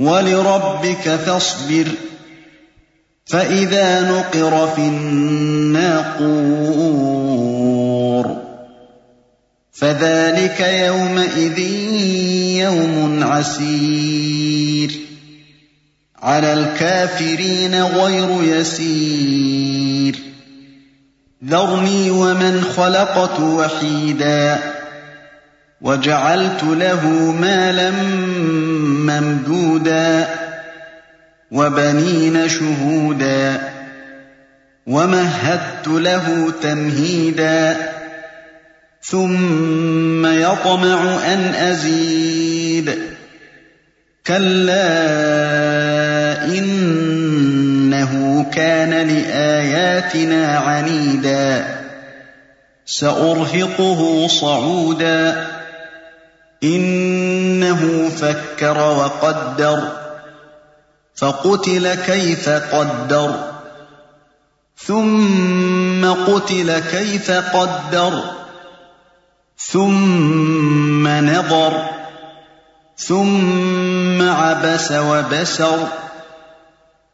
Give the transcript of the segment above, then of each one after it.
ولربك فاصبر فإذا نقر في الناقور فذلك يومئذ يوم عسير على الكافرين غير يسير ذرني ومن خلقت وحيدا وجعلت له مالا ممدودا وبنين شهودا ومهدت له تمهيدا ثم يطمع أن أزيد كلا إنه كان لآياتنا عنيدا سأرهقه صعودا إِنَّهُ فَكَّرَ وَقَدَّرَ فَقُتِلَ كَيْفَ قَدَّرَ ثُمَّ قُتِلَ كَيْفَ قَدَّرَ ثُمَّ نَظَرَ ثُمَّ عَبَسَ وَبَسَرَ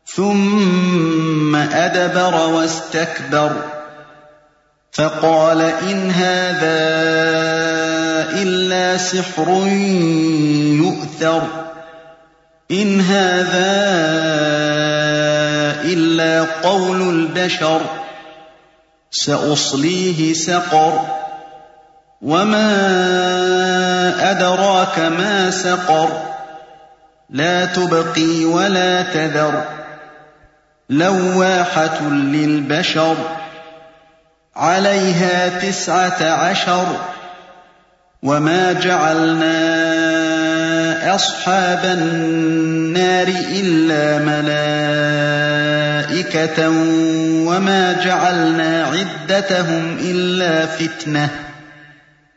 ثُمَّ أَدْبَرَ وَاسْتَكْبَرَ. فَقَالَ إِنْ هَٰذَا إِلَّا سِحْرٌ يُؤْثَرُ إِنْ هَٰذَا إِلَّا قَوْلُ الْبَشَرِ سَأُصْلِيهِ سَقَرَ وَمَا أَدْرَاكَ مَا سَقَرُ لَا تُبْقِي وَلَا تَذَرُ لَوَّاحَةٌ لِّلْبَشَرِ عَلَيْهَا تِسْعَةَ عَشَرَ وَمَا جَعَلْنَا أَصْحَابَ النَّارِ إِلَّا مَلَائِكَةً وَمَا جَعَلْنَا عِدَّتَهُمْ إِلَّا فِتْنَةً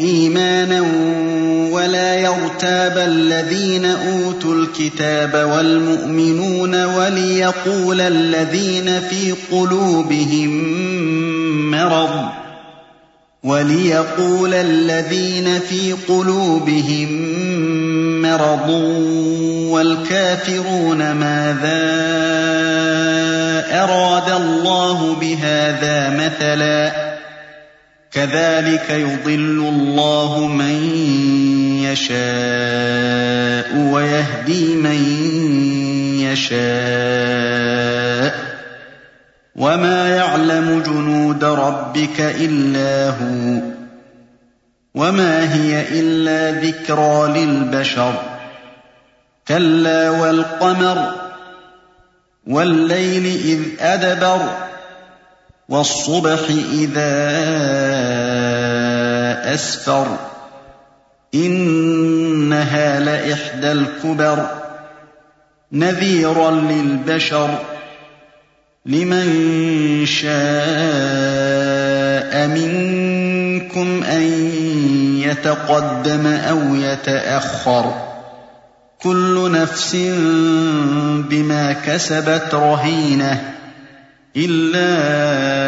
إِيمَانًا وَلَا يَرْتَابَ الَّذِينَ أُوتُوا الْكِتَابَ وَالْمُؤْمِنُونَ وَلِيَقُولَ الَّذِينَ فِي قُلُوبِهِم مَّرَضٌ وَلِيَقُولَ الَّذِينَ فِي قُلُوبِهِم مَّرَضٌ وَالْكَافِرُونَ مَاذَا أَرَادَ اللَّهُ بِهَٰذَا مَثَلًا ۚ كَذَٰلِكَ يُضِلُّ اللَّهُ مَن يَشَاءُ وَيَهْدِي مَن يَشَاءُ ۚ وَمَا يَعْلَمُ جُنُودَ رَبِّكَ إِلَّا هُوَ ۚ وَمَا هِيَ إِلَّا ذِكْرَىٰ لِلْبَشَرِ كَلَّا وَالْقَمَرِ وَاللَّيْلِ إِذْ أَدْبَرَ وَالصُّبْحِ إِذَا أَسْفَرَ إِنَّهَا لَإِحْدَى الْكُبَرِ نَذِيرًا لِّلْبَشَرِ لِمَن شَاءَ مِنكُمْ أَن يَتَقَدَّمَ أَوْ يَتَأَخَّرَ كُلُّ نَفْسٍ بِمَا كَسَبَتْ رَهِينَةٌ إِلَّا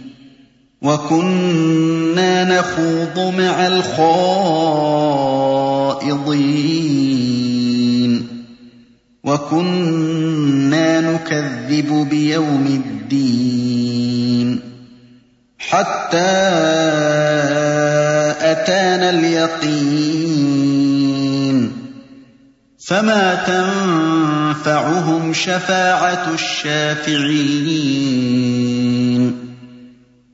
وَكُنَّا نَخُوضُ مَعَ الْخَائِضِينَ وَكُنَّا نُكَذِّبُ بِيَوْمِ الدِّينِ حَتَّىٰ أَتَانَا الْيَقِينُ فَمَا تَنفَعُهُمْ شَفَاعَةُ الشَّافِعِينَ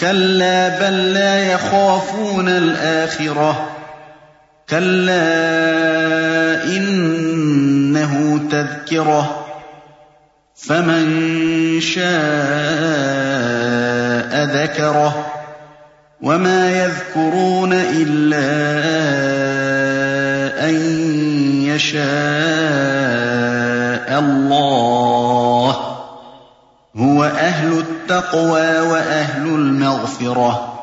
كَلَّا بَل لَّا يَخَافُونَ الْآخِرَةَ. كَلَّا إِنَّهُ تَذْكِرَةٌ. فَمَن شَاءَ ذَكَرَهُ. وَمَا يَذْكُرُونَ إِلَّا أَن يَشَاءَ اللَّهُ هُوَ أَهْلُ التَّقْوَىٰ وَأَهْلُ الْمَغْفِرَةِ